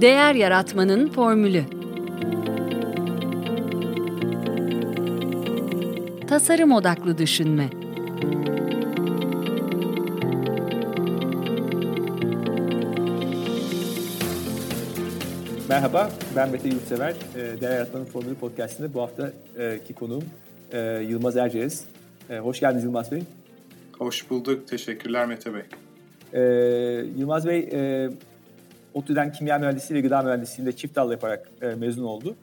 Değer Yaratmanın Formülü Tasarım Odaklı Düşünme Merhaba, ben Mete Yurtsever. Ee, Değer Yaratmanın Formülü Podcast'inde bu haftaki konuğum e, Yılmaz Erciyes. E, hoş geldiniz Yılmaz Bey. Hoş bulduk. Teşekkürler Mete Bey. Ee, Yılmaz Bey, e, ODTÜ'den kimya mühendisliği ve gıda mühendisliğinde çift dal yaparak e, mezun oldu.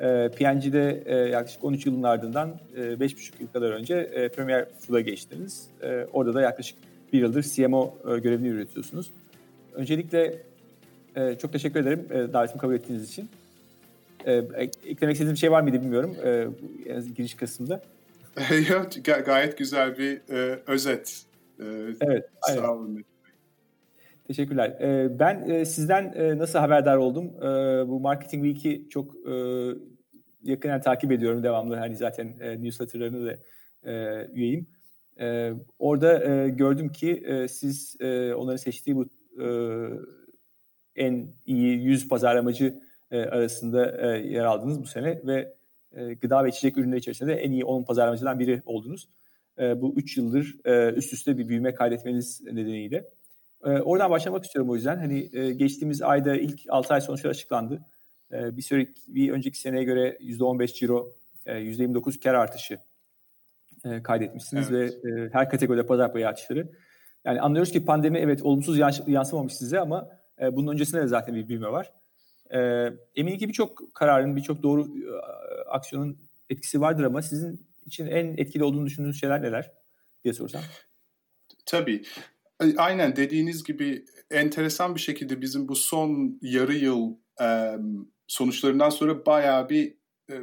E, PNG'de e, yaklaşık 13 yılın ardından e, 5,5 yıl kadar önce e, Premier Food'a geçtiniz. E, orada da yaklaşık bir yıldır CMO e, görevini yürütüyorsunuz. Öncelikle e, çok teşekkür ederim e, davetimi kabul ettiğiniz için. E, eklemek istediğiniz bir şey var mıydı bilmiyorum e, giriş kısmında. Ga- gayet güzel bir e, özet. E, evet. Sağ aynen. Teşekkürler. E, ben e, sizden e, nasıl haberdar oldum? E, bu Marketing Week'i çok e, yakından takip ediyorum devamlı. Hani zaten newsletterlarını da üyeyim. E, orada gördüm ki siz onların seçtiği bu en iyi 100 pazarlamacı arasında yer aldınız bu sene ve gıda ve içecek ürünleri içerisinde en iyi 10 pazarlamacıdan biri oldunuz. Bu 3 yıldır üst üste bir büyüme kaydetmeniz nedeniyle. E, oradan başlamak istiyorum o yüzden. Hani e, geçtiğimiz ayda ilk 6 ay sonuçları açıklandı. E, bir sonraki bir önceki seneye göre %15 ciro, e, %29 kar artışı e, kaydetmişsiniz evet. ve e, her kategoride pazar payı artışları. Yani anlıyoruz ki pandemi evet olumsuz yansımamış size ama e, bunun öncesinde de zaten bir büyüme var. E, eminim ki birçok kararın, birçok doğru e, aksiyonun etkisi vardır ama sizin için en etkili olduğunu düşündüğünüz şeyler neler diye sorsam. Tabii. Aynen dediğiniz gibi enteresan bir şekilde bizim bu son yarı yıl e, sonuçlarından sonra bayağı bir e,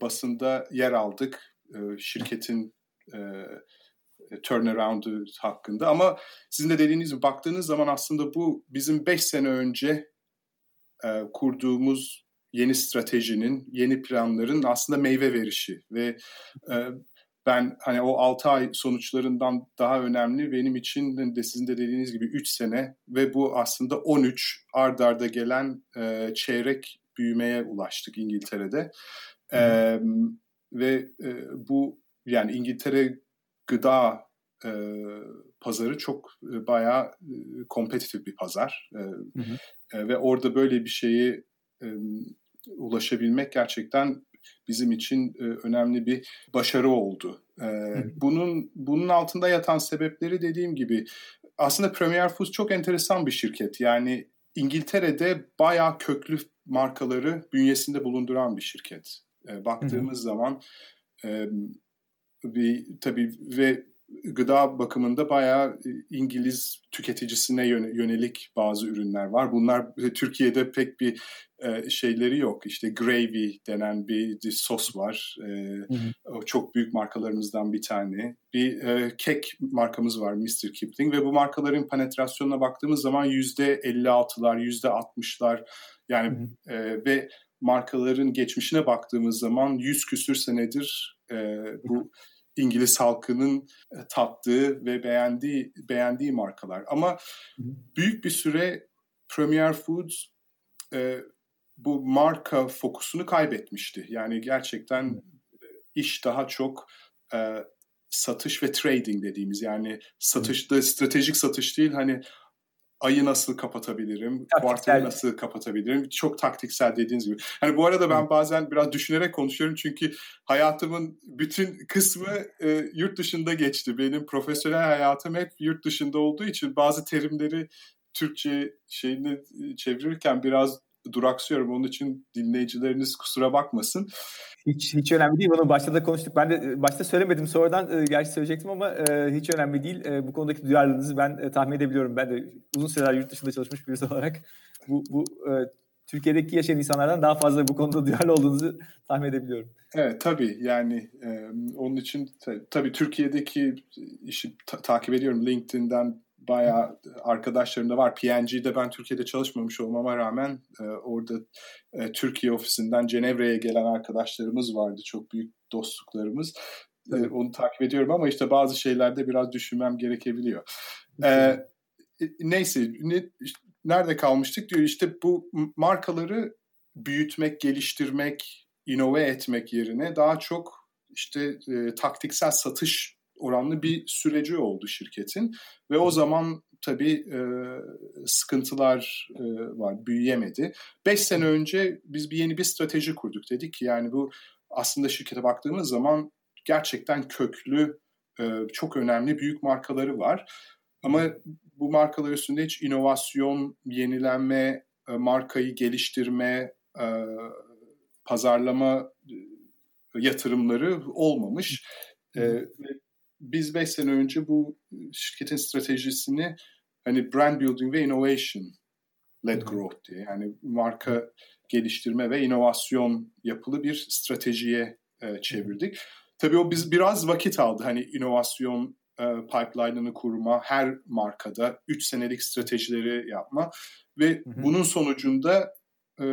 basında yer aldık. E, şirketin e, turnaround'u hakkında ama sizin de dediğiniz gibi baktığınız zaman aslında bu bizim 5 sene önce e, kurduğumuz yeni stratejinin, yeni planların aslında meyve verişi ve e, ben hani o 6 ay sonuçlarından daha önemli benim için de sizin de dediğiniz gibi 3 sene ve bu aslında 13 ard arda gelen e, çeyrek büyümeye ulaştık İngiltere'de. E, ve e, bu yani İngiltere gıda e, pazarı çok e, bayağı e, kompetitif bir pazar. E, hı hı. E, ve orada böyle bir şeyi e, ulaşabilmek gerçekten bizim için e, önemli bir başarı oldu. E, bunun bunun altında yatan sebepleri dediğim gibi aslında Premier Foods çok enteresan bir şirket. Yani İngiltere'de bayağı köklü markaları bünyesinde bulunduran bir şirket. E, baktığımız zaman e, bir tabii ve gıda bakımında bayağı e, İngiliz tüketicisine yönelik bazı ürünler var. Bunlar e, Türkiye'de pek bir e, şeyleri yok. İşte gravy denen bir sos var. Hı hı. Çok büyük markalarımızdan bir tane. Bir kek markamız var Mr. Kipling ve bu markaların penetrasyonuna baktığımız zaman yüzde 56'lar, yüzde 60'lar yani hı hı. ve markaların geçmişine baktığımız zaman yüz küsür senedir bu İngiliz halkının e, tattığı ve beğendiği beğendiği markalar. Ama büyük bir süre Premier Foods e, bu marka fokusunu kaybetmişti. Yani gerçekten e, iş daha çok e, satış ve trading dediğimiz yani satışta stratejik satış değil hani ayı nasıl kapatabilirim, kuarteli nasıl kapatabilirim. Çok taktiksel dediğiniz gibi. Hani bu arada ben bazen biraz düşünerek konuşuyorum çünkü hayatımın bütün kısmı e, yurt dışında geçti. Benim profesyonel hayatım hep yurt dışında olduğu için bazı terimleri Türkçe şeyini e, çevirirken biraz duraksıyorum. Onun için dinleyicileriniz kusura bakmasın. Hiç hiç önemli değil. Bunu başta da konuştuk. Ben de e, başta söylemedim. Sonradan e, gerçi söyleyecektim ama e, hiç önemli değil. E, bu konudaki duyarlılığınızı ben e, tahmin edebiliyorum. Ben de uzun süreler yurt dışında çalışmış birisi olarak bu bu e, Türkiye'deki yaşayan insanlardan daha fazla bu konuda duyarlı olduğunuzu tahmin edebiliyorum. Evet tabii yani e, onun için tabii Türkiye'deki işi ta- takip ediyorum LinkedIn'den bayağı arkadaşlarım da var. PNG'de ben Türkiye'de çalışmamış olmama rağmen e, orada e, Türkiye ofisinden Cenevre'ye gelen arkadaşlarımız vardı. Çok büyük dostluklarımız. E, onu takip ediyorum ama işte bazı şeylerde biraz düşünmem gerekebiliyor. E, neyse ne, nerede kalmıştık diyor işte bu markaları büyütmek, geliştirmek, inove etmek yerine daha çok işte e, taktiksel satış oranlı bir süreci oldu şirketin ve o zaman tabii e, sıkıntılar e, var, büyüyemedi. Beş sene önce biz bir yeni bir strateji kurduk. Dedik ki yani bu aslında şirkete baktığımız zaman gerçekten köklü, e, çok önemli büyük markaları var. Ama bu markalar üstünde hiç inovasyon, yenilenme, e, markayı geliştirme, e, pazarlama e, yatırımları olmamış. E, biz 5 sene önce bu şirketin stratejisini hani brand building ve innovation led growth diye yani marka geliştirme ve inovasyon yapılı bir stratejiye e, çevirdik. Tabii o biz biraz vakit aldı hani inovasyon e, pipeline'ını kurma, her markada 3 senelik stratejileri yapma ve hı hı. bunun sonucunda e,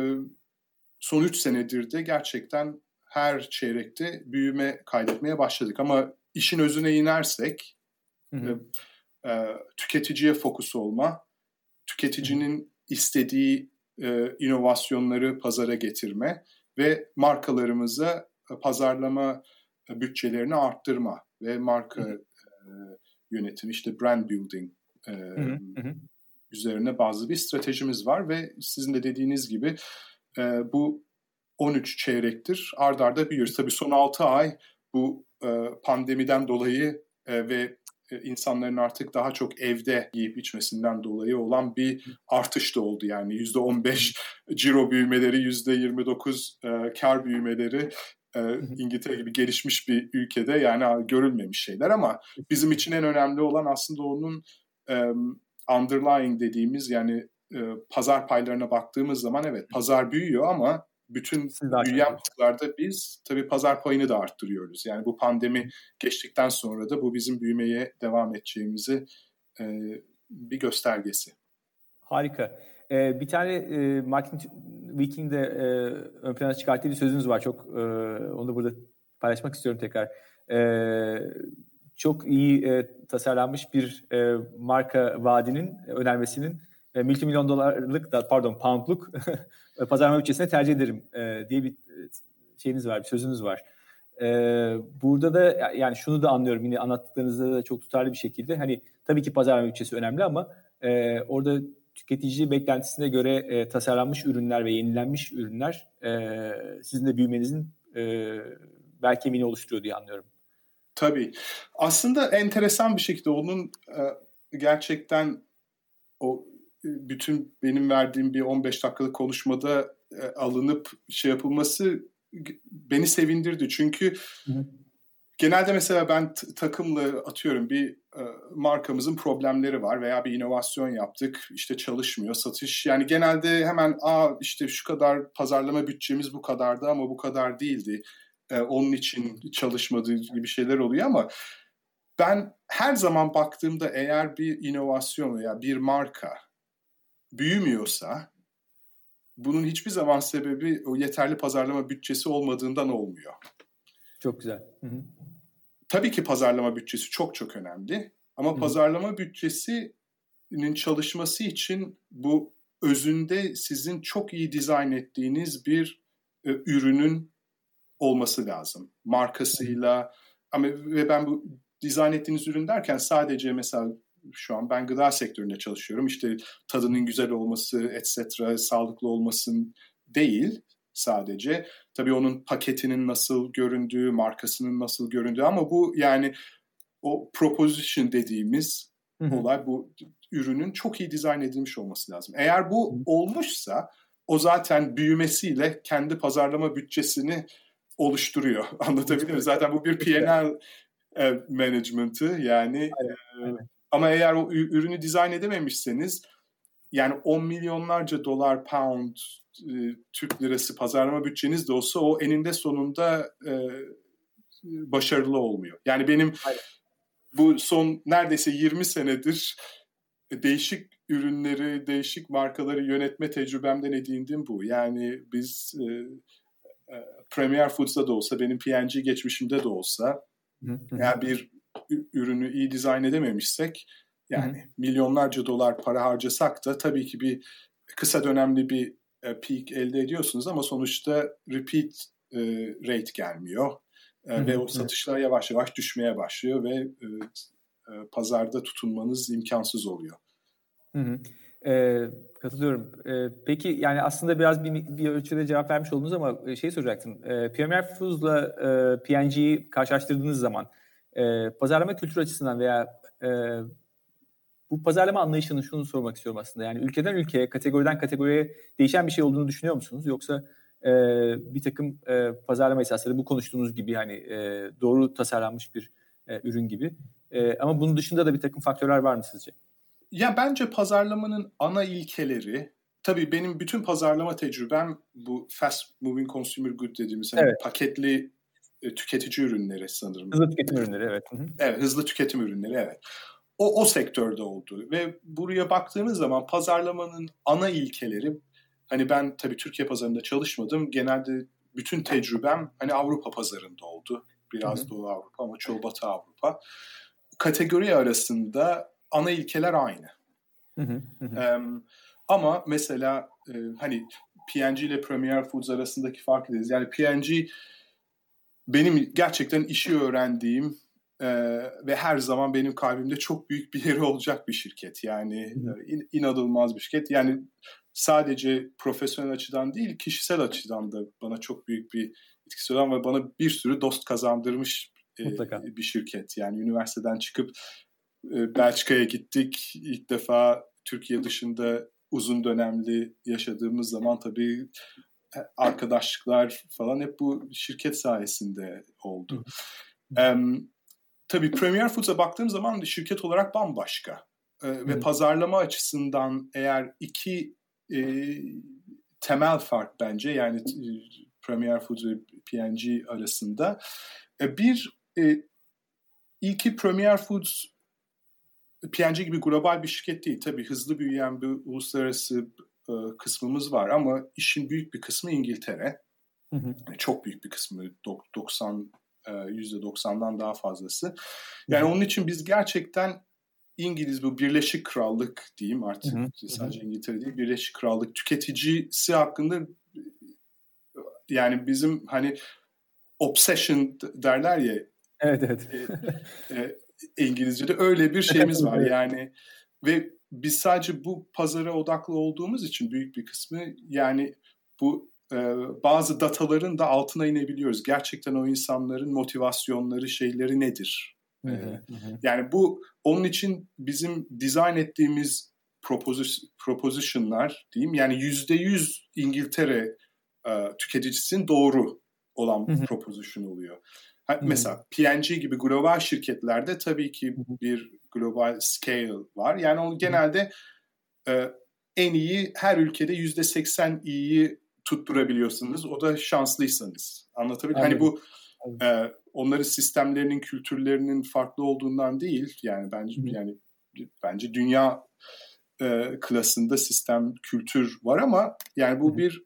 son 3 senedir de gerçekten her çeyrekte büyüme kaydetmeye başladık ama işin özüne inersek hı hı. E, e, tüketiciye fokus olma, tüketicinin hı hı. istediği e, inovasyonları pazara getirme ve markalarımıza e, pazarlama bütçelerini arttırma ve marka hı hı. E, yönetimi işte brand building e, hı hı. üzerine bazı bir stratejimiz var ve sizin de dediğiniz gibi e, bu 13 çeyrektir ard arda büyüyoruz. Tabii son 6 ay bu e, pandemiden dolayı e, ve e, insanların artık daha çok evde yiyip içmesinden dolayı olan bir artış da oldu. Yani. %15 ciro büyümeleri, %29 e, kar büyümeleri e, İngiltere gibi gelişmiş bir ülkede yani görülmemiş şeyler ama bizim için en önemli olan aslında onun e, underlying dediğimiz yani e, pazar paylarına baktığımız zaman evet pazar büyüyor ama bütün büyüyen pazarda biz tabii pazar payını da arttırıyoruz. Yani bu pandemi geçtikten sonra da bu bizim büyümeye devam edeceğimizi e, bir göstergesi. Harika. Ee, bir tane e, Marketing Week'in de e, ön plana çıkarttığı bir sözünüz var. Çok e, onu da burada paylaşmak istiyorum tekrar. E, çok iyi e, tasarlanmış bir e, marka vaadinin önermesinin e, multimilyon dolarlık da pardon poundluk pazarlama bütçesine tercih ederim e, diye bir e, şeyiniz var, bir sözünüz var. E, burada da yani şunu da anlıyorum yine anlattıklarınızda da çok tutarlı bir şekilde hani tabii ki pazarlama bütçesi önemli ama e, orada tüketici beklentisine göre e, tasarlanmış ürünler ve yenilenmiş ürünler e, sizin de büyümenizin e, belki emini oluşturuyor diye anlıyorum. Tabii. Aslında enteresan bir şekilde onun e, gerçekten o bütün benim verdiğim bir 15 dakikalık konuşmada e, alınıp şey yapılması beni sevindirdi. Çünkü hı genelde mesela ben takımla atıyorum bir e, markamızın problemleri var veya bir inovasyon yaptık işte çalışmıyor satış. Yani genelde hemen aa işte şu kadar pazarlama bütçemiz bu kadardı ama bu kadar değildi. E, onun için çalışmadığı gibi şeyler oluyor ama ben her zaman baktığımda eğer bir inovasyon veya bir marka büyümüyorsa bunun hiçbir zaman sebebi o yeterli pazarlama bütçesi olmadığından olmuyor. Çok güzel. Hı hı. Tabii ki pazarlama bütçesi çok çok önemli ama hı. pazarlama bütçesinin çalışması için bu özünde sizin çok iyi dizayn ettiğiniz bir e, ürünün olması lazım. Markasıyla ama ve ben bu dizayn ettiğiniz ürün derken sadece mesela şu an ben gıda sektöründe çalışıyorum. İşte tadının güzel olması, etc., sağlıklı olmasın değil sadece. Tabii onun paketinin nasıl göründüğü, markasının nasıl göründüğü ama bu yani o proposition dediğimiz Hı-hı. olay bu ürünün çok iyi dizayn edilmiş olması lazım. Eğer bu Hı-hı. olmuşsa o zaten büyümesiyle kendi pazarlama bütçesini oluşturuyor. Anlatabiliyor muyum? Zaten bu bir P&L e, management'ı yani evet, e, evet. Ama eğer o ürünü dizayn edememişseniz yani 10 milyonlarca dolar, pound, e, Türk lirası pazarlama bütçeniz de olsa o eninde sonunda e, başarılı olmuyor. Yani benim bu son neredeyse 20 senedir değişik ürünleri, değişik markaları yönetme tecrübemden edindiğim bu. Yani biz e, e, Premier Foods'da da olsa, benim P&G geçmişimde de olsa, eğer bir ürünü iyi dizayn edememişsek Yani Hı-hı. milyonlarca dolar para harcasak da tabii ki bir kısa dönemli bir e, peak elde ediyorsunuz ama sonuçta repeat e, rate gelmiyor. E, ve o satışlar yavaş yavaş düşmeye başlıyor ve e, e, pazarda tutunmanız imkansız oluyor. E, katılıyorum. E, peki yani aslında biraz bir, bir ölçüde cevap vermiş oldunuz ama şey soracaktım. E, Premier Foods'la e, P&G'yi karşılaştırdığınız zaman e, pazarlama kültürü açısından veya e, bu pazarlama anlayışını şunu sormak istiyorum aslında. Yani ülkeden ülkeye, kategoriden kategoriye değişen bir şey olduğunu düşünüyor musunuz? Yoksa e, bir takım e, pazarlama esasları bu konuştuğumuz gibi hani e, doğru tasarlanmış bir e, ürün gibi. E, ama bunun dışında da bir takım faktörler var mı sizce? Ya bence pazarlamanın ana ilkeleri tabii benim bütün pazarlama tecrübem bu fast moving consumer good dediğimiz hani evet. paketli e, tüketici ürünleri sanırım. Hızlı tüketim ürünleri evet. Hı-hı. Evet hızlı tüketim ürünleri evet. O, o sektörde oldu ve buraya baktığımız zaman pazarlamanın ana ilkeleri hani ben tabii Türkiye pazarında çalışmadım. Genelde bütün tecrübem hani Avrupa pazarında oldu. Biraz Hı-hı. Doğu Avrupa ama çoğu Batı Avrupa. Kategori arasında ana ilkeler aynı. Um, ama mesela e, hani P&G ile Premier Foods arasındaki fark ederiz. Yani P&G benim gerçekten işi öğrendiğim e, ve her zaman benim kalbimde çok büyük bir yeri olacak bir şirket. Yani hı in, inanılmaz bir şirket. Yani sadece profesyonel açıdan değil kişisel açıdan da bana çok büyük bir etkisi olan ve bana bir sürü dost kazandırmış e, bir şirket. Yani üniversiteden çıkıp e, Belçika'ya gittik. İlk defa Türkiye dışında uzun dönemli yaşadığımız zaman tabii arkadaşlıklar falan hep bu şirket sayesinde oldu. um, tabii Premier Foods'a baktığım zaman şirket olarak bambaşka. E, ve pazarlama açısından eğer iki e, temel fark bence yani Premier Foods ve P&G arasında e, bir e, ilki Premier Foods P&G gibi global bir şirket değil. Tabii hızlı büyüyen bir uluslararası e, kısmımız var ama işin büyük bir kısmı İngiltere. Hı hı. Çok büyük bir kısmı 90 %90'dan daha fazlası. Yani hı hı. onun için biz gerçekten İngiliz bu Birleşik Krallık diyeyim artık hı hı. sadece İngiltere değil Birleşik Krallık tüketicisi hakkında yani bizim hani obsession derler ya Evet evet. e, e, İngilizce'de öyle bir şeyimiz var yani ve biz sadece bu pazara odaklı olduğumuz için büyük bir kısmı yani bu e, bazı dataların da altına inebiliyoruz. Gerçekten o insanların motivasyonları, şeyleri nedir? Hı hı, Yani bu onun için bizim dizayn ettiğimiz propos- propositionlar diyeyim yani yüzde yüz İngiltere e, tüketicisinin doğru olan hı hı. proposition oluyor. Ha, mesela P&G gibi global şirketlerde tabii ki bir global scale var. Yani o genelde e, en iyi her ülkede yüzde seksen iyiyi tutturabiliyorsunuz. O da şanslıysanız. Anlatabiliyor Hani bu e, onların sistemlerinin, kültürlerinin farklı olduğundan değil. Yani bence Hı-hı. yani bence dünya e, klasında sistem, kültür var ama yani bu Hı-hı. bir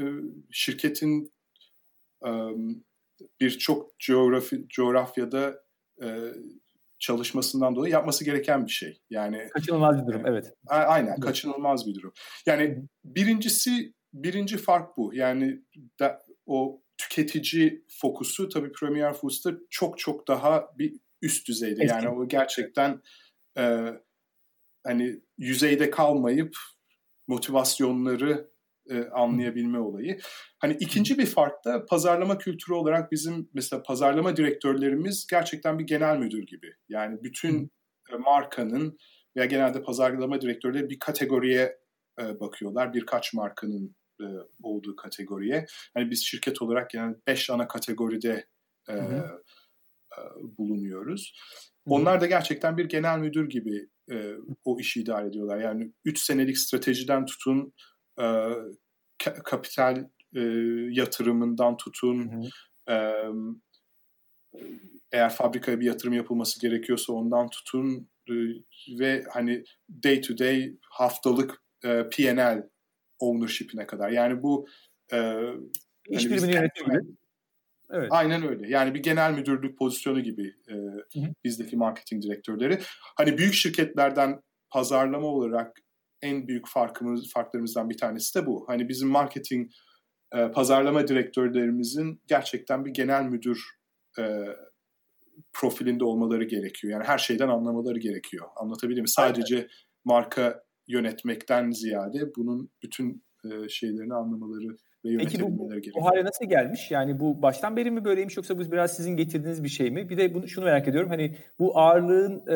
e, şirketin e, birçok coğrafi, coğrafyada e, çalışmasından dolayı yapması gereken bir şey. Yani kaçınılmaz bir durum, evet. A- aynen, evet. kaçınılmaz bir durum. Yani birincisi birinci fark bu. Yani da, o tüketici fokusu tabii Premier Foods'ta çok çok daha bir üst düzeyde. Eski. Yani o gerçekten e, hani yüzeyde kalmayıp motivasyonları e, anlayabilme olayı. Hani ikinci bir fark da pazarlama kültürü olarak bizim mesela pazarlama direktörlerimiz gerçekten bir genel müdür gibi. Yani bütün e, markanın veya genelde pazarlama direktörleri bir kategoriye e, bakıyorlar. Birkaç markanın e, olduğu kategoriye. Hani biz şirket olarak yani beş ana kategoride e, e, bulunuyoruz. Onlar da gerçekten bir genel müdür gibi e, o işi idare ediyorlar. Yani 3 senelik stratejiden tutun e, kapital e, yatırımından tutun hı hı. E, eğer fabrikaya bir yatırım yapılması gerekiyorsa ondan tutun e, ve hani day to day haftalık e, P&L ownership'ine kadar. Yani bu e, iş hani birimini Evet. Aynen öyle. Yani bir genel müdürlük pozisyonu gibi e, bizdeki marketing direktörleri. Hani büyük şirketlerden pazarlama olarak en büyük farkımız farklarımızdan bir tanesi de bu. Hani bizim marketing e, pazarlama direktörlerimizin gerçekten bir genel müdür e, profilinde olmaları gerekiyor. Yani her şeyden anlamaları gerekiyor. Anlatabildim mi? Sadece Aynen. marka yönetmekten ziyade bunun bütün e, şeylerini anlamaları ve Peki bu, gerekiyor. bu hale nasıl gelmiş? Yani bu baştan beri mi böyleymiş yoksa bu biraz sizin getirdiğiniz bir şey mi? Bir de bunu şunu merak ediyorum. Hani bu ağırlığın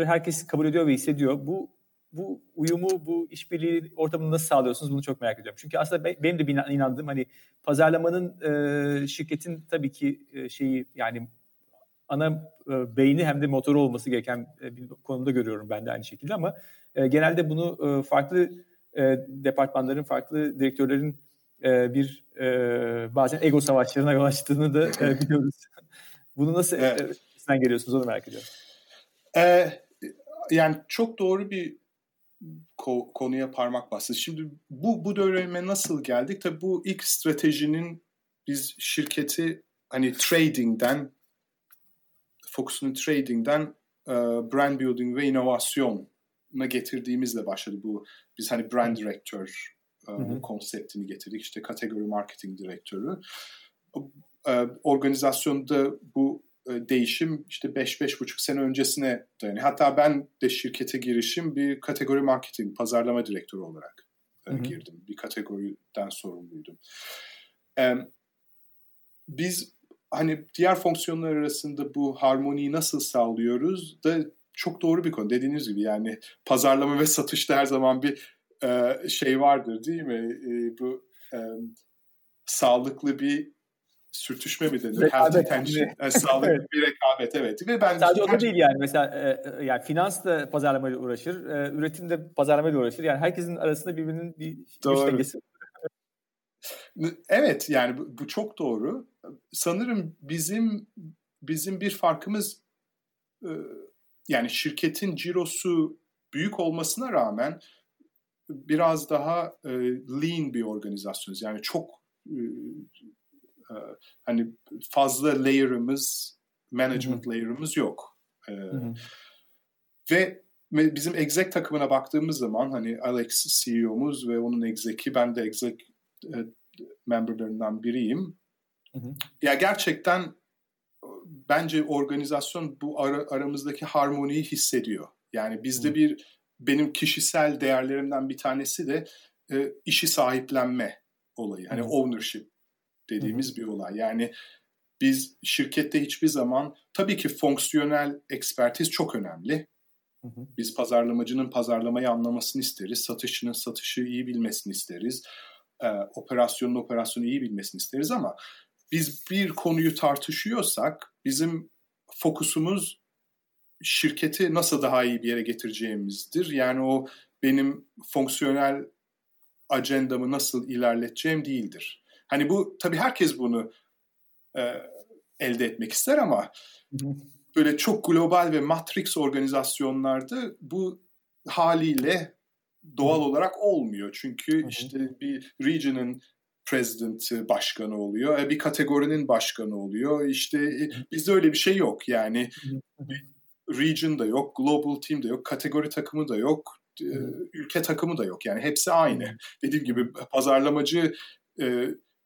e, herkes kabul ediyor ve hissediyor. Bu bu uyumu, bu işbirliği ortamını nasıl sağlıyorsunuz bunu çok merak ediyorum. Çünkü aslında benim de inandığım hani pazarlamanın e, şirketin tabii ki e, şeyi yani ana e, beyni hem de motoru olması gereken e, bir konumda görüyorum ben de aynı şekilde ama e, genelde bunu e, farklı e, departmanların, farklı direktörlerin e, bir e, bazen ego savaşlarına yol açtığını da e, biliyoruz. Bunu nasıl evet. e, sen geliyorsunuz onu merak ediyorum. Ee, yani çok doğru bir ko- konuya parmak bastı. Şimdi bu bu döneme nasıl geldik? Tabii bu ilk stratejinin biz şirketi hani trading'den fokusunu trading'den e, brand building ve inovasyona getirdiğimizle başladı bu. Biz hani brand director e, konseptini getirdik. İşte kategori marketing direktörü. E, organizasyonda bu değişim işte 5-5,5 sene öncesine dayanıyor. Hatta ben de şirkete girişim bir kategori marketing, pazarlama direktörü olarak hı hı. girdim. Bir kategoriden sorumluydum. Biz hani diğer fonksiyonlar arasında bu harmoniyi nasıl sağlıyoruz da çok doğru bir konu. Dediğiniz gibi yani pazarlama ve satışta her zaman bir şey vardır değil mi? bu sağlıklı bir sürtüşme mi denir? Rekabet. Yani sağlıklı evet. bir rekabet evet. Ve ben Sadece o da değil yani mesela e, yani finans da pazarlamayla uğraşır, e, üretim de pazarlamayla uğraşır. Yani herkesin arasında birbirinin bir doğru. dengesi. Evet yani bu, bu çok doğru. Sanırım bizim bizim bir farkımız e, yani şirketin cirosu büyük olmasına rağmen biraz daha e, lean bir organizasyonuz. Yani çok e, e, hani fazla layer'ımız, management layer'ımız yok. E, ve bizim exec takımına baktığımız zaman hani Alex CEO'muz ve onun exec'i ben de exec e, memberlarından biriyim. Hı-hı. Ya gerçekten bence organizasyon bu ara, aramızdaki harmoniyi hissediyor. Yani bizde Hı-hı. bir benim kişisel değerlerimden bir tanesi de e, işi sahiplenme olayı. Hani ownership dediğimiz Hı-hı. bir olay. Yani biz şirkette hiçbir zaman tabii ki fonksiyonel ekspertiz çok önemli. Hı-hı. Biz pazarlamacının pazarlamayı anlamasını isteriz. Satışçının satışı iyi bilmesini isteriz. E, operasyonun operasyonu iyi bilmesini isteriz ama biz bir konuyu tartışıyorsak bizim fokusumuz şirketi nasıl daha iyi bir yere getireceğimizdir. Yani o benim fonksiyonel ajandamı nasıl ilerleteceğim değildir. Hani bu tabii herkes bunu e, elde etmek ister ama böyle çok global ve matrix organizasyonlarda bu haliyle doğal olarak olmuyor. Çünkü işte bir region'ın president başkanı oluyor, e, bir kategorinin başkanı oluyor. İşte e, bizde öyle bir şey yok. Yani region da yok, global team de yok, kategori takımı da yok, e, ülke takımı da yok. Yani hepsi aynı. Dediğim gibi pazarlamacı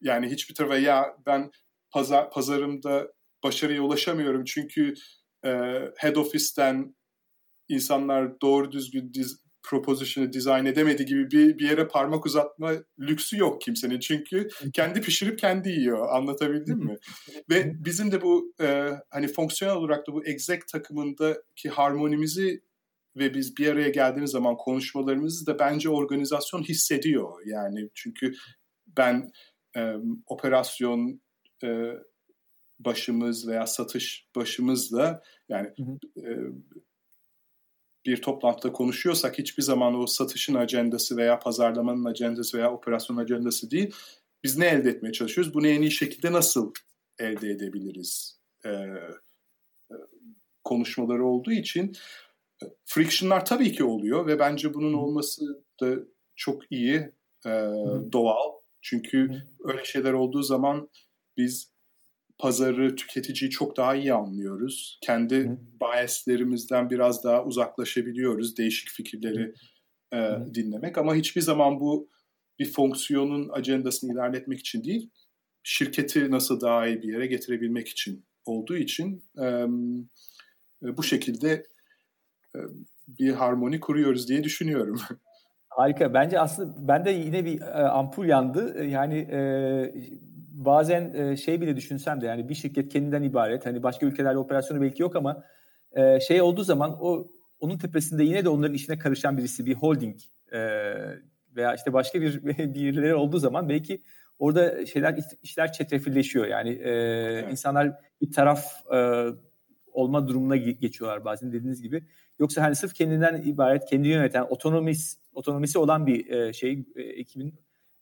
yani hiçbir tarafa ya ben pazar, pazarımda başarıya ulaşamıyorum çünkü e, head office'ten insanlar doğru düzgün diz, proposition'ı dizayn edemedi gibi bir, bir yere parmak uzatma lüksü yok kimsenin. Çünkü kendi pişirip kendi yiyor. Anlatabildim mi? Ve bizim de bu e, hani fonksiyonel olarak da bu exec takımındaki harmonimizi ve biz bir araya geldiğimiz zaman konuşmalarımızı da bence organizasyon hissediyor. Yani çünkü ben e, operasyon e, başımız veya satış başımızla yani e, bir toplantıda konuşuyorsak hiçbir zaman o satışın ajandası veya pazarlamanın ajandası veya operasyon ajandası değil. Biz ne elde etmeye çalışıyoruz? Bunu en iyi şekilde nasıl elde edebiliriz? Ee, e, konuşmaları olduğu için e, frictionlar tabii ki oluyor ve bence bunun olması da çok iyi, e, doğal. Çünkü öyle şeyler olduğu zaman biz pazarı, tüketiciyi çok daha iyi anlıyoruz. Kendi Hı. biaslerimizden biraz daha uzaklaşabiliyoruz. Değişik fikirleri e, dinlemek ama hiçbir zaman bu bir fonksiyonun ajandasını ilerletmek için değil, şirketi nasıl daha iyi bir yere getirebilmek için olduğu için e, bu şekilde e, bir harmoni kuruyoruz diye düşünüyorum. Harika. Bence aslında bende yine bir e, ampul yandı. Yani e, bazen e, şey bile düşünsem de yani bir şirket kendinden ibaret. Hani başka ülkelerde operasyonu belki yok ama e, şey olduğu zaman o onun tepesinde yine de onların işine karışan birisi, bir holding e, veya işte başka bir birileri olduğu zaman belki orada şeyler işler çetrefilleşiyor. Yani e, evet. insanlar bir taraf e, olma durumuna geçiyorlar bazen dediğiniz gibi. Yoksa hani sırf kendinden ibaret, kendi yöneten, otonomis, otonomisi olan bir e, şey e, ekibin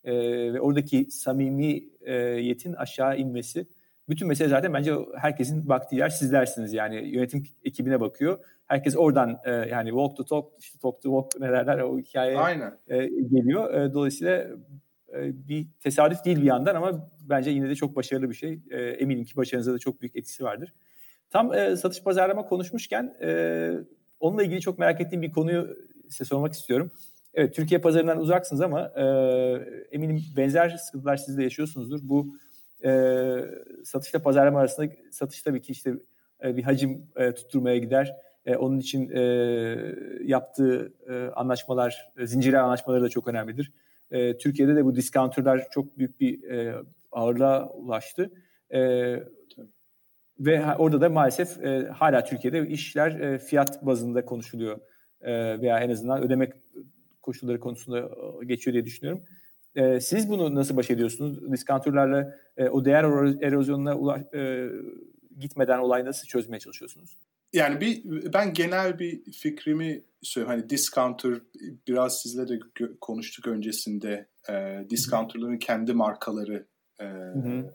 e, ve oradaki samimiyetin aşağı inmesi. Bütün mesele zaten bence herkesin baktığı yer sizlersiniz. Yani yönetim ekibine bakıyor. Herkes oradan e, yani walk the talk, işte talk the walk ne derler o hikaye Aynen. E, geliyor. E, dolayısıyla e, bir tesadüf değil bir yandan ama bence yine de çok başarılı bir şey. E, eminim ki başarınıza da çok büyük etkisi vardır. Tam e, satış pazarlama konuşmuşken e, onunla ilgili çok merak ettiğim bir konuyu size sormak istiyorum. Evet Türkiye pazarından uzaksınız ama e, eminim benzer sıkıntılar siz de yaşıyorsunuzdur. Bu e, satışla pazarlama arasında satış tabii ki işte e, bir hacim e, tutturmaya gider. E, onun için e, yaptığı e, anlaşmalar, e, zincirler anlaşmaları da çok önemlidir. E, Türkiye'de de bu discounterlar çok büyük bir e, ağırlığa ulaştı. E, ve orada da maalesef e, hala Türkiye'de işler e, fiyat bazında konuşuluyor e, veya en azından ödemek koşulları konusunda e, geçiyor diye düşünüyorum. E, siz bunu nasıl baş ediyorsunuz? Diskantörlerle e, o değer erozyonuna ulaş, e, gitmeden olayı nasıl çözmeye çalışıyorsunuz? Yani bir ben genel bir fikrimi söyleyeyim. Hani discounter biraz sizle de konuştuk öncesinde. E, discounterların kendi markaları e, hı hı.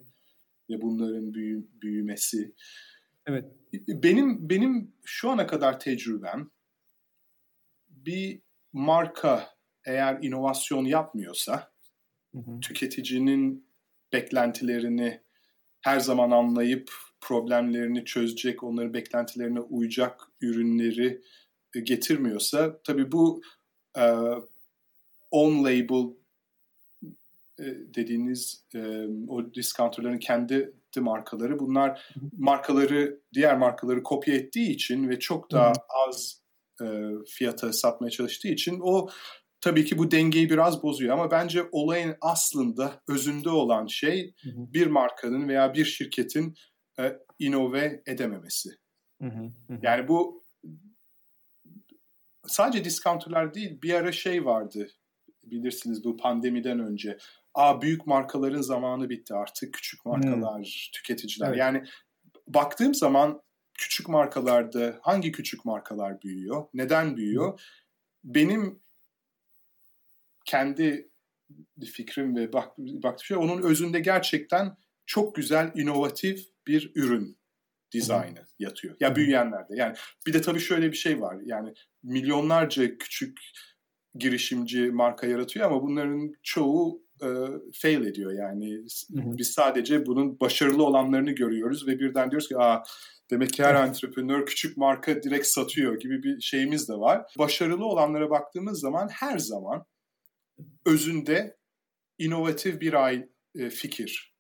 Ve bunların büyü, büyümesi. Evet. Benim benim şu ana kadar tecrübem bir marka eğer inovasyon yapmıyorsa hı hı. tüketicinin beklentilerini her zaman anlayıp problemlerini çözecek, onların beklentilerine uyacak ürünleri e, getirmiyorsa tabii bu e, on label e, dediğiniz e, o discounterların kendi markaları. Bunlar markaları diğer markaları kopya ettiği için ve çok daha az e, fiyata satmaya çalıştığı için o tabii ki bu dengeyi biraz bozuyor. Ama bence olayın aslında özünde olan şey bir markanın veya bir şirketin e, inove edememesi. Yani bu sadece discounterlar değil bir ara şey vardı. Bilirsiniz bu pandemiden önce. Aa büyük markaların zamanı bitti artık küçük markalar, hmm. tüketiciler. Evet. Yani baktığım zaman küçük markalarda hangi küçük markalar büyüyor? Neden büyüyor? Hmm. Benim kendi fikrim ve bak, baktığım şey onun özünde gerçekten çok güzel, inovatif bir ürün dizaynı yatıyor. Ya büyüyenlerde. Yani bir de tabii şöyle bir şey var. Yani milyonlarca küçük girişimci marka yaratıyor ama bunların çoğu e, fail ediyor yani. Biz sadece bunun başarılı olanlarını görüyoruz ve birden diyoruz ki aa demek ki her entrepreneur küçük marka direkt satıyor gibi bir şeyimiz de var. Başarılı olanlara baktığımız zaman her zaman özünde inovatif bir ay e, fikir.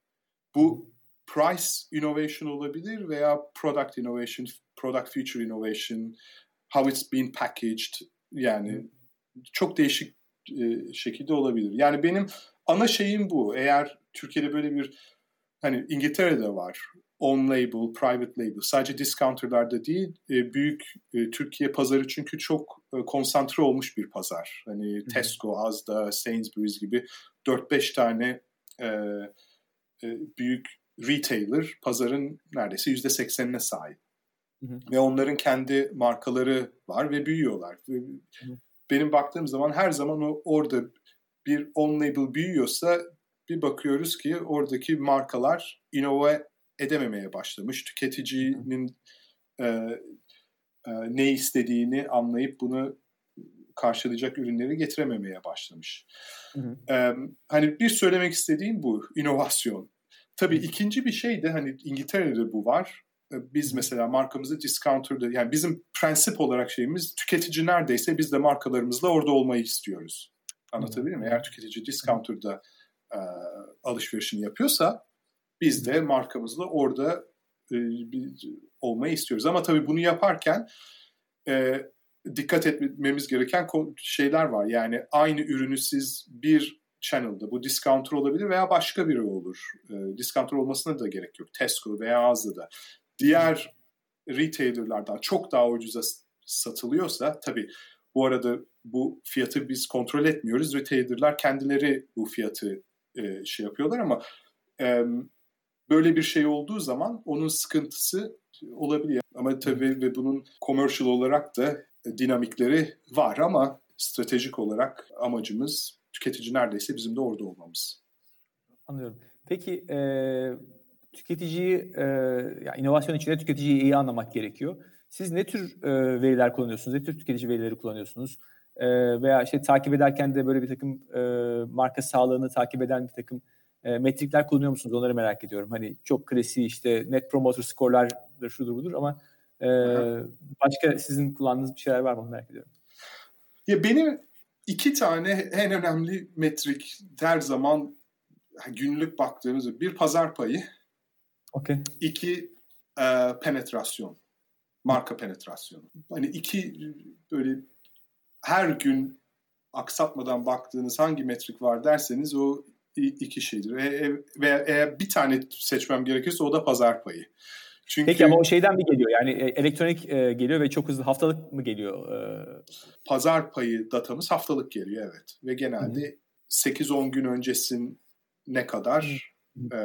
Bu price innovation olabilir veya product innovation, product feature innovation, how it's been packaged yani çok değişik e, şekilde olabilir. Yani benim ana şeyim bu. Eğer Türkiye'de böyle bir hani İngiltere'de var on label, private label. Sadece discounterlarda değil, e, büyük e, Türkiye pazarı çünkü çok e, konsantre olmuş bir pazar. Hani. Tesco, Asda, Sainsbury's gibi 4-5 tane büyük retailer pazarın neredeyse %80'ine sahip. Hı-hı. Ve onların kendi markaları var ve büyüyorlar. Hı-hı. Benim baktığım zaman her zaman o orada bir on label büyüyorsa bir bakıyoruz ki oradaki markalar inove edememeye başlamış. Tüketicinin e, e, ne istediğini anlayıp bunu karşılayacak ürünleri getirememeye başlamış. Hı hı. E, hani bir söylemek istediğim bu, inovasyon. Tabii ikinci bir şey de hani İngiltere'de bu var. Ee, biz mesela markamızı discounter'da yani bizim prensip olarak şeyimiz tüketici neredeyse biz de markalarımızla orada olmayı istiyoruz. Anlatabiliyor muyum? Eğer tüketici discounter'da e, alışverişini yapıyorsa biz de markamızla orada e, olmayı istiyoruz. Ama tabii bunu yaparken e, dikkat etmemiz gereken şeyler var. Yani aynı ürünü siz bir channel'da bu discounter olabilir veya başka biri olur. E, discounter olmasına da gerek yok. Tesco veya Asda'da. Diğer retailerlardan çok daha ucuza satılıyorsa tabii bu arada bu fiyatı biz kontrol etmiyoruz. Retailerlar kendileri bu fiyatı e, şey yapıyorlar ama e, böyle bir şey olduğu zaman onun sıkıntısı olabiliyor. Ama tabii ve bunun commercial olarak da dinamikleri var ama stratejik olarak amacımız tüketici neredeyse bizim de orada olmamız. Anlıyorum. Peki e, tüketiciyi, e, yani inovasyon içinde tüketiciyi iyi anlamak gerekiyor. Siz ne tür e, veriler kullanıyorsunuz? Ne tür tüketici verileri kullanıyorsunuz? E, veya işte takip ederken de böyle bir takım e, marka sağlığını takip eden bir takım e, metrikler kullanıyor musunuz? Onları merak ediyorum. Hani çok klasiği işte net promoter skorlardır, şudur budur ama e, başka sizin kullandığınız bir şeyler var mı? Merak ediyorum. Ya benim iki tane en önemli metrik her zaman günlük baktığımız bir pazar payı, okay. iki e, penetrasyon, marka penetrasyonu. Hani iki böyle her gün aksatmadan baktığınız hangi metrik var derseniz o iki şeydir. E, e, ve eğer bir tane seçmem gerekirse o da pazar payı. Çünkü Peki ama o şeyden mi geliyor? Yani e, elektronik e, geliyor ve çok hızlı haftalık mı geliyor? E... Pazar payı datamız haftalık geliyor evet. Ve genelde 8-10 gün öncesin kadar e,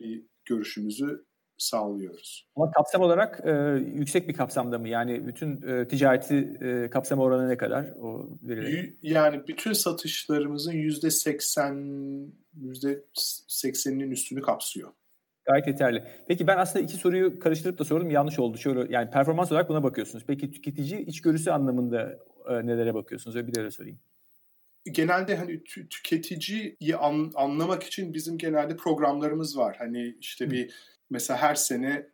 bir görüşümüzü sağlıyoruz. Ama kapsam olarak e, yüksek bir kapsamda mı? Yani bütün e, ticareti e, kapsama oranı ne kadar o veriler? Yani bütün satışlarımızın yüzde seksen, yüzde sekseninin üstünü kapsıyor. Gayet yeterli. Peki ben aslında iki soruyu karıştırıp da sordum. Yanlış oldu. Şöyle yani performans olarak buna bakıyorsunuz. Peki tüketici içgörüsü anlamında e, nelere bakıyorsunuz? Öyle bir de öyle sorayım genelde hani tü- tüketiciyi an, anlamak için bizim genelde programlarımız var. Hani işte bir mesela her sene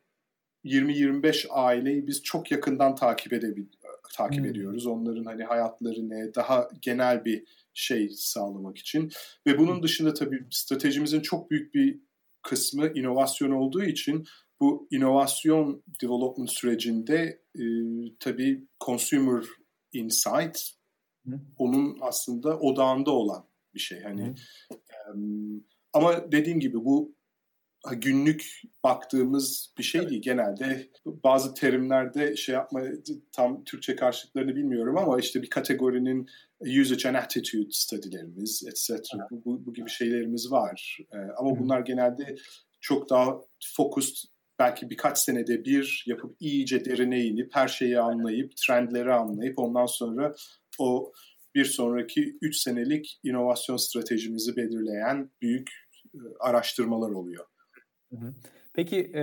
20-25 aileyi biz çok yakından takip edebil takip hmm. ediyoruz. Onların hani hayatları ne, daha genel bir şey sağlamak için. Ve bunun dışında tabii stratejimizin çok büyük bir kısmı inovasyon olduğu için bu inovasyon development sürecinde e, tabii consumer insight Hı. onun aslında odağında olan bir şey. Hani e, ama dediğim gibi bu günlük baktığımız bir şey değil. Genelde bazı terimlerde şey yapma tam Türkçe karşılıklarını bilmiyorum ama işte bir kategorinin usage and attitude study'lerimiz etc. Bu, bu gibi şeylerimiz var. Ee, ama bunlar genelde çok daha focused belki birkaç senede bir yapıp iyice derine inip her şeyi anlayıp trendleri anlayıp ondan sonra o bir sonraki 3 senelik inovasyon stratejimizi belirleyen büyük e, araştırmalar oluyor. Peki e,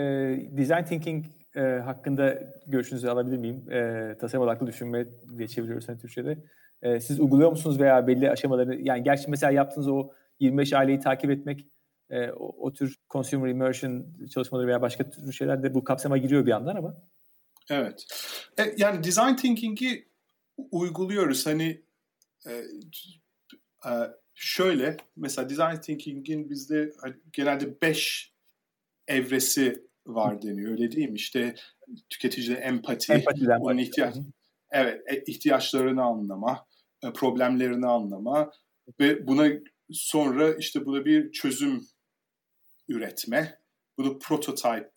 design thinking e, hakkında görüşünüzü alabilir miyim? E, tasarım odaklı düşünme diye çeviriyoruz hani Türkçe'de. E, siz uyguluyor musunuz veya belli aşamalarını yani gerçi mesela yaptığınız o 25 aileyi takip etmek e, o, o tür consumer immersion çalışmaları veya başka tür şeyler de bu kapsama giriyor bir yandan ama. Evet. E, yani design thinking'i uyguluyoruz. Hani e, e, şöyle mesela design thinking'in bizde hani, genelde 5 evresi var deniyor öyle değil mi? İşte tüketicide empati, Empatiden onun ihtiyaç, evet, e, ihtiyaçlarını anlama, e, problemlerini anlama ve buna sonra işte buna bir çözüm üretme, bunu prototype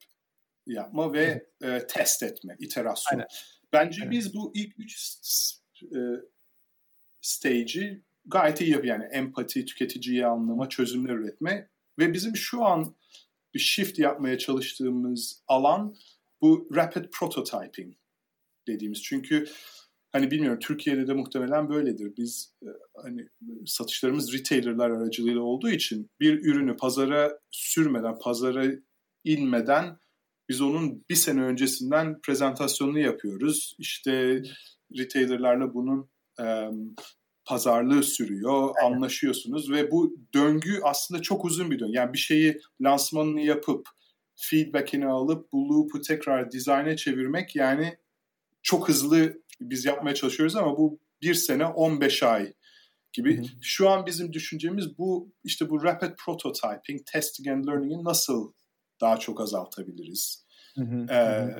yapma ve e, test etme, iterasyon. Aynen. Bence Aynen. biz bu ilk üç e, stage'i gayet iyi yapıyor. Yani empati, tüketiciyi anlama, çözümler üretme ve bizim şu an bir shift yapmaya çalıştığımız alan bu rapid prototyping dediğimiz. Çünkü hani bilmiyorum Türkiye'de de muhtemelen böyledir. Biz e, hani satışlarımız retailerlar aracılığıyla olduğu için bir ürünü pazara sürmeden, pazara inmeden biz onun bir sene öncesinden prezentasyonunu yapıyoruz. İşte retailerlarla bunun pazarlığı sürüyor, Aynen. anlaşıyorsunuz ve bu döngü aslında çok uzun bir döngü. Yani bir şeyi lansmanını yapıp feedback'ini alıp bu loop'u tekrar dizayna çevirmek yani çok hızlı biz yapmaya çalışıyoruz ama bu bir sene 15 ay gibi. Hı hı. Şu an bizim düşüncemiz bu işte bu rapid prototyping, testing and learning'i nasıl daha çok azaltabiliriz? Hı hı. Ee,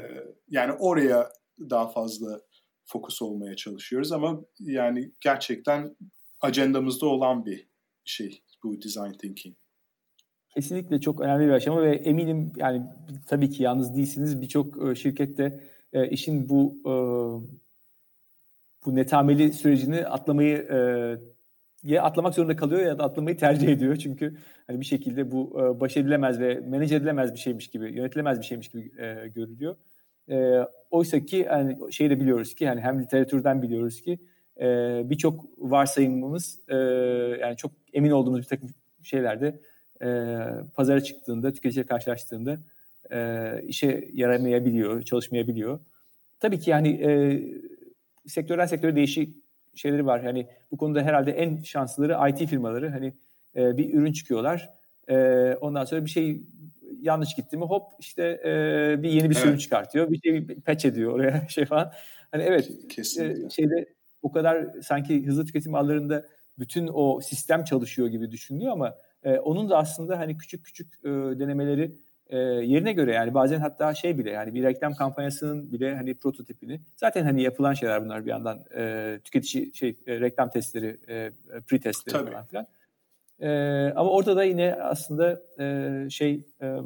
yani oraya daha fazla fokus olmaya çalışıyoruz ama yani gerçekten ajandamızda olan bir şey bu design thinking. Kesinlikle çok önemli bir aşama ve eminim yani tabii ki yalnız değilsiniz. Birçok e, şirkette e, işin bu e, bu netameli sürecini atlamayı ya atlamak zorunda kalıyor ya da atlamayı tercih ediyor. Çünkü hani bir şekilde bu baş edilemez ve manage edilemez bir şeymiş gibi, yönetilemez bir şeymiş gibi görülüyor. E, oysa ki hani şey de biliyoruz ki hani hem literatürden biliyoruz ki e, birçok varsayımımız e, yani çok emin olduğumuz bir takım şeylerde e, pazara çıktığında, tüketiciye karşılaştığında e, işe yaramayabiliyor, çalışmayabiliyor. Tabii ki yani e, sektörden sektöre değişik şeyleri var. Yani bu konuda herhalde en şanslıları IT firmaları. Hani e, bir ürün çıkıyorlar. E, ondan sonra bir şey yanlış gitti mi hop işte e, bir yeni bir sürüm evet. çıkartıyor. Bir şey patch ediyor oraya şey falan. Hani evet Kesinlikle. E, şeyde o kadar sanki hızlı tüketim ağlarında bütün o sistem çalışıyor gibi düşünülüyor ama e, onun da aslında hani küçük küçük e, denemeleri e, yerine göre yani bazen hatta şey bile yani bir reklam kampanyasının bile hani prototipini zaten hani yapılan şeyler bunlar bir yandan e, tüketici şey e, reklam testleri e, pre testleri Tabii. falan filan. E, ama orada da yine aslında e, şey e,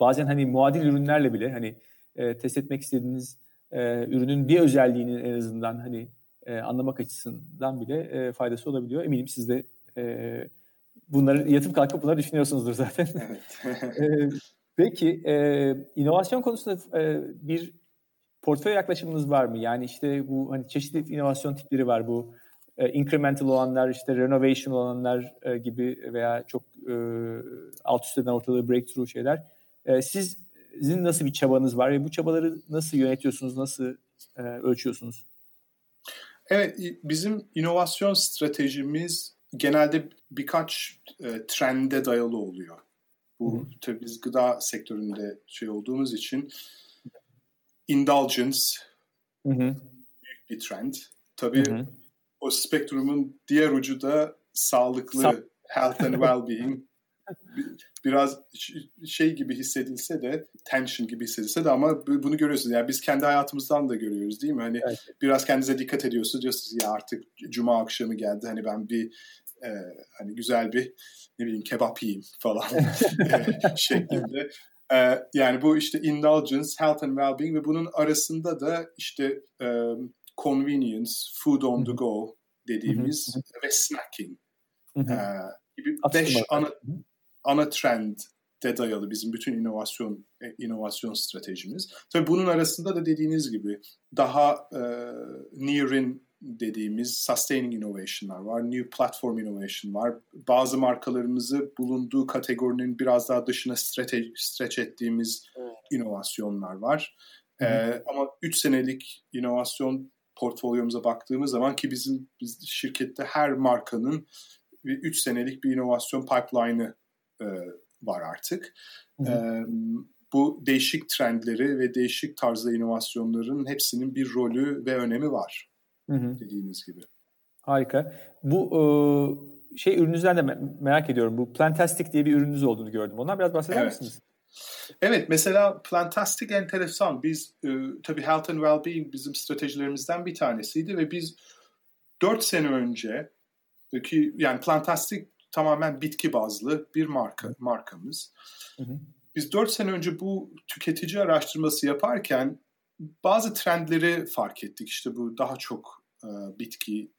bazen hani muadil ürünlerle bile hani e, test etmek istediğiniz e, ürünün bir özelliğinin en azından hani e, anlamak açısından bile e, faydası olabiliyor. Eminim siz de e, bunları yatıp kalkıp bunları düşünüyorsunuzdur zaten. Evet. e, peki e, inovasyon konusunda e, bir portföy yaklaşımınız var mı? Yani işte bu hani çeşitli inovasyon tipleri var bu e, incremental olanlar, işte renovation olanlar e, gibi veya çok e, alt üstten ortalığı breakthrough şeyler. E, siz sizin nasıl bir çabanız var ve bu çabaları nasıl yönetiyorsunuz, nasıl e, ölçüyorsunuz? Evet, bizim inovasyon stratejimiz genelde birkaç e, trende dayalı oluyor. Bu Hı-hı. tabii biz gıda sektöründe şey olduğumuz için indulgence Hı-hı. büyük bir trend. Tabii Hı-hı. O spektrumun diğer ucu da sağlıklı Sa- health and well-being biraz şey gibi hissedilse de tension gibi hissedilse de ama bunu görüyorsunuz. Yani biz kendi hayatımızdan da görüyoruz değil mi? Hani evet. biraz kendinize dikkat ediyorsunuz. Diyorsunuz ya artık cuma akşamı geldi. Hani ben bir e, hani güzel bir ne bileyim kebap yiyeyim falan şeklinde. E, yani bu işte indulgence, health and well-being ve bunun arasında da işte e, convenience, food on the go dediğimiz ve snacking e, gibi beş ana ana trend de dayalı bizim bütün inovasyon e, inovasyon stratejimiz. Tabii bunun arasında da dediğiniz gibi daha e, near in dediğimiz sustaining innovation'lar var, new platform innovation var. Bazı markalarımızı bulunduğu kategorinin biraz daha dışına stretch, stretch ettiğimiz inovasyonlar var. Ee, ama 3 senelik inovasyon portfolyomuza baktığımız zaman ki bizim biz şirkette her markanın 3 senelik bir inovasyon pipeline'ı e, var artık. Hı hı. E, bu değişik trendleri ve değişik tarzda inovasyonların hepsinin bir rolü ve önemi var. Hı hı. Dediğiniz gibi. Harika. Bu e, şey ürününüzden de merak ediyorum. Bu Plantastic diye bir ürününüz olduğunu gördüm. Ondan biraz bahseder evet. misiniz? Evet mesela Plantastic enteresan. Biz e, tabii Health and Wellbeing bizim stratejilerimizden bir tanesiydi ve biz 4 sene önce ki yani Plantastic tamamen bitki bazlı bir marka markamız. Hı hı. Biz 4 sene önce bu tüketici araştırması yaparken bazı trendleri fark ettik. İşte bu daha çok e, bitki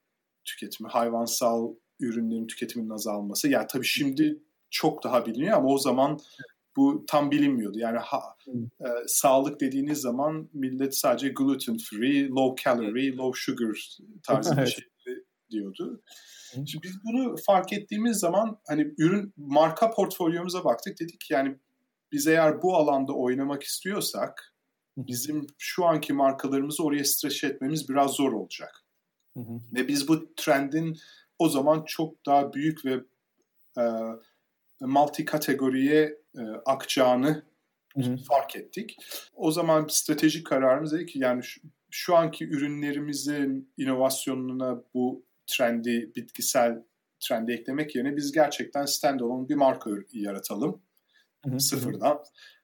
tüketimi, hayvansal ürünlerin tüketiminin azalması. Yani tabii şimdi çok daha biliniyor ama o zaman bu tam bilinmiyordu. Yani ha, e, sağlık dediğiniz zaman millet sadece gluten free, low calorie, low sugar tarzı bir şey diyordu. Şimdi biz bunu fark ettiğimiz zaman hani ürün marka portfolyomuza baktık dedik yani biz eğer bu alanda oynamak istiyorsak bizim şu anki markalarımızı oraya streç etmemiz biraz zor olacak. Hı hı. Ve biz bu trendin o zaman çok daha büyük ve e, multi kategoriye e, akacağını hı hı. fark ettik. O zaman stratejik kararımız dedi ki yani şu, şu anki ürünlerimizin inovasyonuna bu trendi, bitkisel trendi eklemek yerine biz gerçekten standalone bir marka yaratalım. Hı hı. Sıfırdan.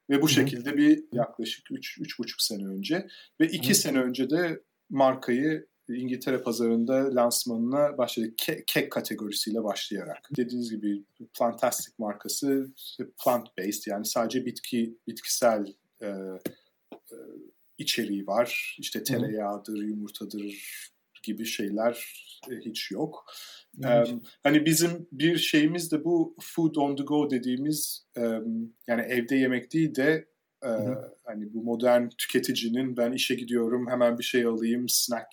Ve bu şekilde bir yaklaşık 3-3,5 sene önce ve 2 sene önce de markayı İngiltere pazarında lansmanına başladık. Ke- kek kategorisiyle başlayarak. Dediğiniz gibi Plantastic markası plant based yani sadece bitki bitkisel e, e, içeriği var. İşte tereyağıdır, yumurtadır gibi şeyler e, hiç yok. Um, hani bizim bir şeyimiz de bu food on the go dediğimiz um, yani evde yemek değil de ee, hani bu modern tüketicinin ben işe gidiyorum hemen bir şey alayım snack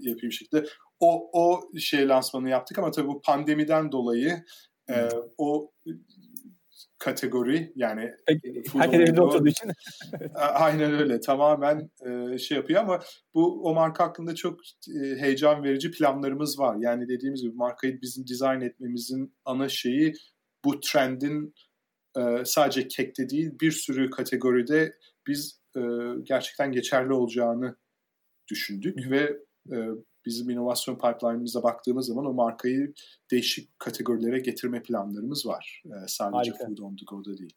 yapayım şekilde o o şey lansmanı yaptık ama tabii bu pandemiden dolayı e, o kategori yani Peki, herkes evde oturduğu için. Aynen öyle tamamen e, şey yapıyor ama bu o marka hakkında çok e, heyecan verici planlarımız var. Yani dediğimiz gibi markayı bizim dizayn etmemizin ana şeyi bu trendin e, sadece kekte değil bir sürü kategoride biz e, gerçekten geçerli olacağını düşündük ve e, bizim inovasyon pipeline'ımıza baktığımız zaman o markayı değişik kategorilere getirme planlarımız var. E, sadece Harika. Food on the Go'da değil.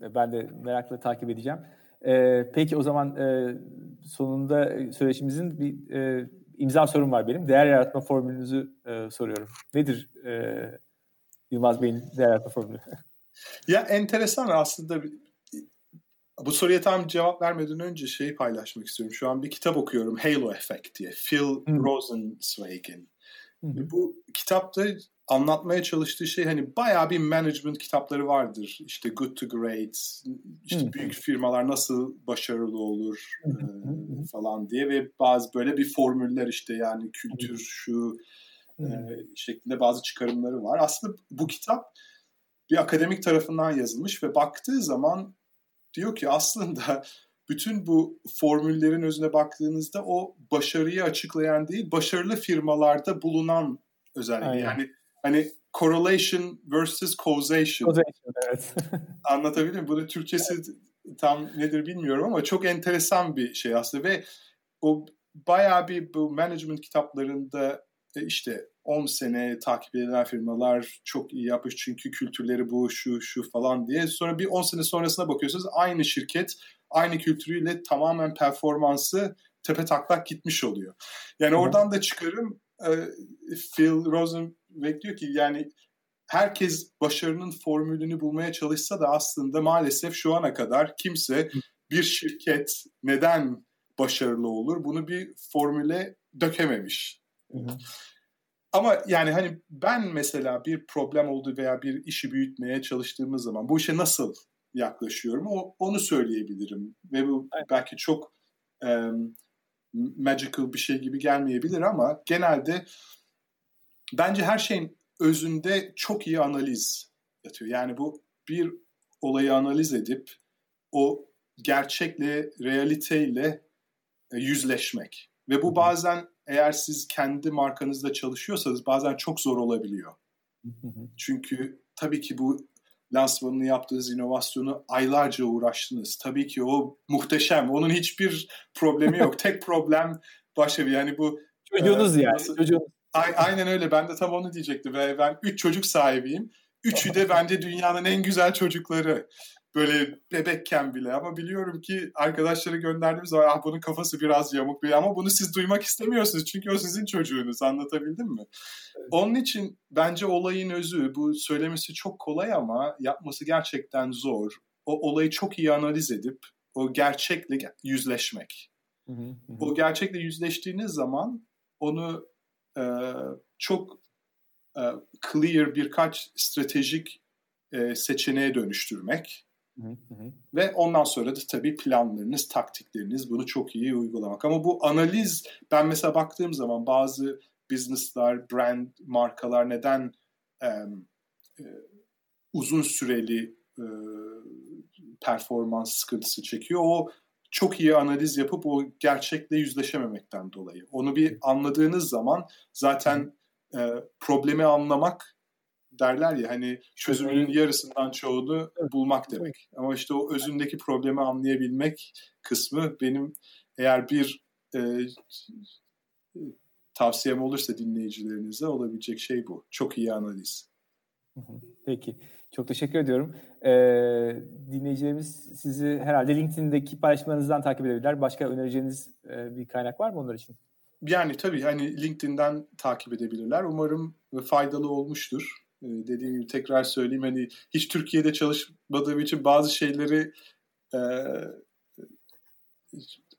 Ben de merakla takip edeceğim. E, peki o zaman e, sonunda söyleşimizin bir e, imza sorum var benim. Değer yaratma formülünüzü e, soruyorum. Nedir e, Yılmaz Bey'in değer yaratma formülü? Ya enteresan aslında bu soruya tam cevap vermeden önce şeyi paylaşmak istiyorum. Şu an bir kitap okuyorum Halo Effect diye. Phil hmm. Rosenzweig'in. Hmm. Bu kitapta anlatmaya çalıştığı şey hani bayağı bir management kitapları vardır. İşte Good to Great, işte hmm. büyük firmalar nasıl başarılı olur e, falan diye ve bazı böyle bir formüller işte yani kültür şu e, şeklinde bazı çıkarımları var. Aslında bu kitap bir akademik tarafından yazılmış ve baktığı zaman diyor ki aslında bütün bu formüllerin özüne baktığınızda o başarıyı açıklayan değil, başarılı firmalarda bulunan özelliği. Aynen. Yani hani correlation versus causation. Causation, evet. Anlatabildim mi? Bunun Türkçesi tam nedir bilmiyorum ama çok enteresan bir şey aslında ve o bayağı bir bu management kitaplarında e, işte 10 sene takip edilen firmalar çok iyi yapmış çünkü kültürleri bu şu şu falan diye. Sonra bir 10 sene sonrasına bakıyorsunuz aynı şirket aynı kültürüyle tamamen performansı tepe taklak gitmiş oluyor. Yani oradan da çıkarım e, Phil Rosenberg diyor ki yani herkes başarının formülünü bulmaya çalışsa da aslında maalesef şu ana kadar kimse bir şirket neden başarılı olur bunu bir formüle dökememiş. Hı hı. Ama yani hani ben mesela bir problem oldu veya bir işi büyütmeye çalıştığımız zaman bu işe nasıl yaklaşıyorum o, onu söyleyebilirim. Ve bu evet. belki çok um, magical bir şey gibi gelmeyebilir ama genelde bence her şeyin özünde çok iyi analiz yatıyor. Yani bu bir olayı analiz edip o gerçekle, realiteyle e, yüzleşmek. Ve bu bazen eğer siz kendi markanızda çalışıyorsanız bazen çok zor olabiliyor. Çünkü tabii ki bu lansmanını yaptığınız inovasyonu aylarca uğraştınız. Tabii ki o muhteşem. Onun hiçbir problemi yok. Tek problem başka bir yani bu çocuğunuz e, yani. Nasıl, çocuğunuz. aynen öyle. Ben de tam onu diyecektim. Ben üç çocuk sahibiyim. Üçü de bence dünyanın en güzel çocukları böyle bebekken bile ama biliyorum ki arkadaşları gönderdiğimiz zaman ah bunun kafası biraz yamuk bir ama bunu siz duymak istemiyorsunuz çünkü o sizin çocuğunuz anlatabildim mi? Evet. Onun için bence olayın özü bu söylemesi çok kolay ama yapması gerçekten zor. O olayı çok iyi analiz edip o gerçekle yüzleşmek. Hı hı hı. O gerçekle yüzleştiğiniz zaman onu e, çok e, clear birkaç stratejik e, seçeneğe dönüştürmek ve ondan sonra da tabii planlarınız, taktikleriniz bunu çok iyi uygulamak. Ama bu analiz ben mesela baktığım zaman bazı business'lar, brand, markalar neden e, e, uzun süreli e, performans sıkıntısı çekiyor? O çok iyi analiz yapıp o gerçekle yüzleşememekten dolayı. Onu bir anladığınız zaman zaten e, problemi anlamak derler ya hani çözümünün yarısından çoğunu bulmak demek. Ama işte o özündeki problemi anlayabilmek kısmı benim eğer bir e, tavsiyem olursa dinleyicilerinize olabilecek şey bu. Çok iyi analiz. Peki. Çok teşekkür ediyorum. Ee, dinleyicilerimiz sizi herhalde LinkedIn'deki paylaşımlarınızdan takip edebilirler. Başka önereceğiniz e, bir kaynak var mı onlar için? Yani tabii hani LinkedIn'den takip edebilirler. Umarım faydalı olmuştur. Ee, dediğim gibi tekrar söyleyeyim hani hiç Türkiye'de çalışmadığım için bazı şeyleri e,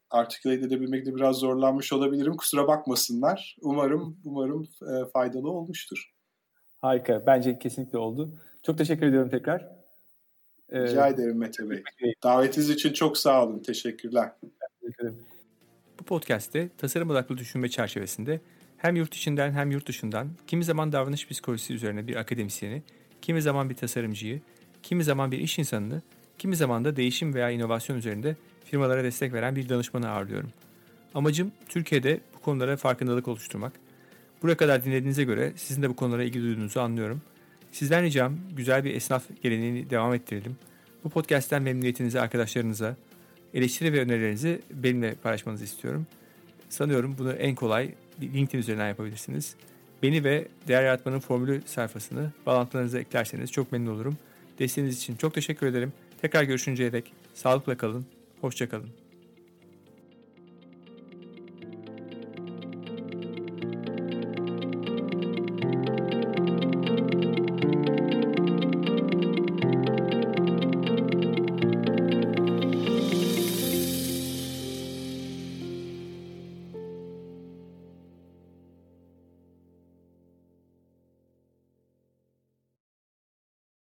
artiküle edebilmekte biraz zorlanmış olabilirim. Kusura bakmasınlar. Umarım umarım e, faydalı olmuştur. Harika. Bence kesinlikle oldu. Çok teşekkür ediyorum tekrar. Ee, Rica ederim Mete Bey. Davetiniz için çok sağ olun. Teşekkürler. Teşekkür ederim. Bu podcast'te tasarım odaklı düşünme çerçevesinde hem yurt içinden hem yurt dışından kimi zaman davranış psikolojisi üzerine bir akademisyeni, kimi zaman bir tasarımcıyı, kimi zaman bir iş insanını, kimi zaman da değişim veya inovasyon üzerinde firmalara destek veren bir danışmanı ağırlıyorum. Amacım Türkiye'de bu konulara farkındalık oluşturmak. Buraya kadar dinlediğinize göre sizin de bu konulara ilgi duyduğunuzu anlıyorum. Sizden ricam güzel bir esnaf geleneğini devam ettirelim. Bu podcast'ten memnuniyetinizi arkadaşlarınıza, eleştiri ve önerilerinizi benimle paylaşmanızı istiyorum. Sanıyorum bunu en kolay LinkedIn üzerinden yapabilirsiniz. Beni ve Değer Yaratmanın Formülü sayfasını bağlantılarınıza eklerseniz çok memnun olurum. Desteğiniz için çok teşekkür ederim. Tekrar görüşünceye dek sağlıkla kalın, hoşçakalın.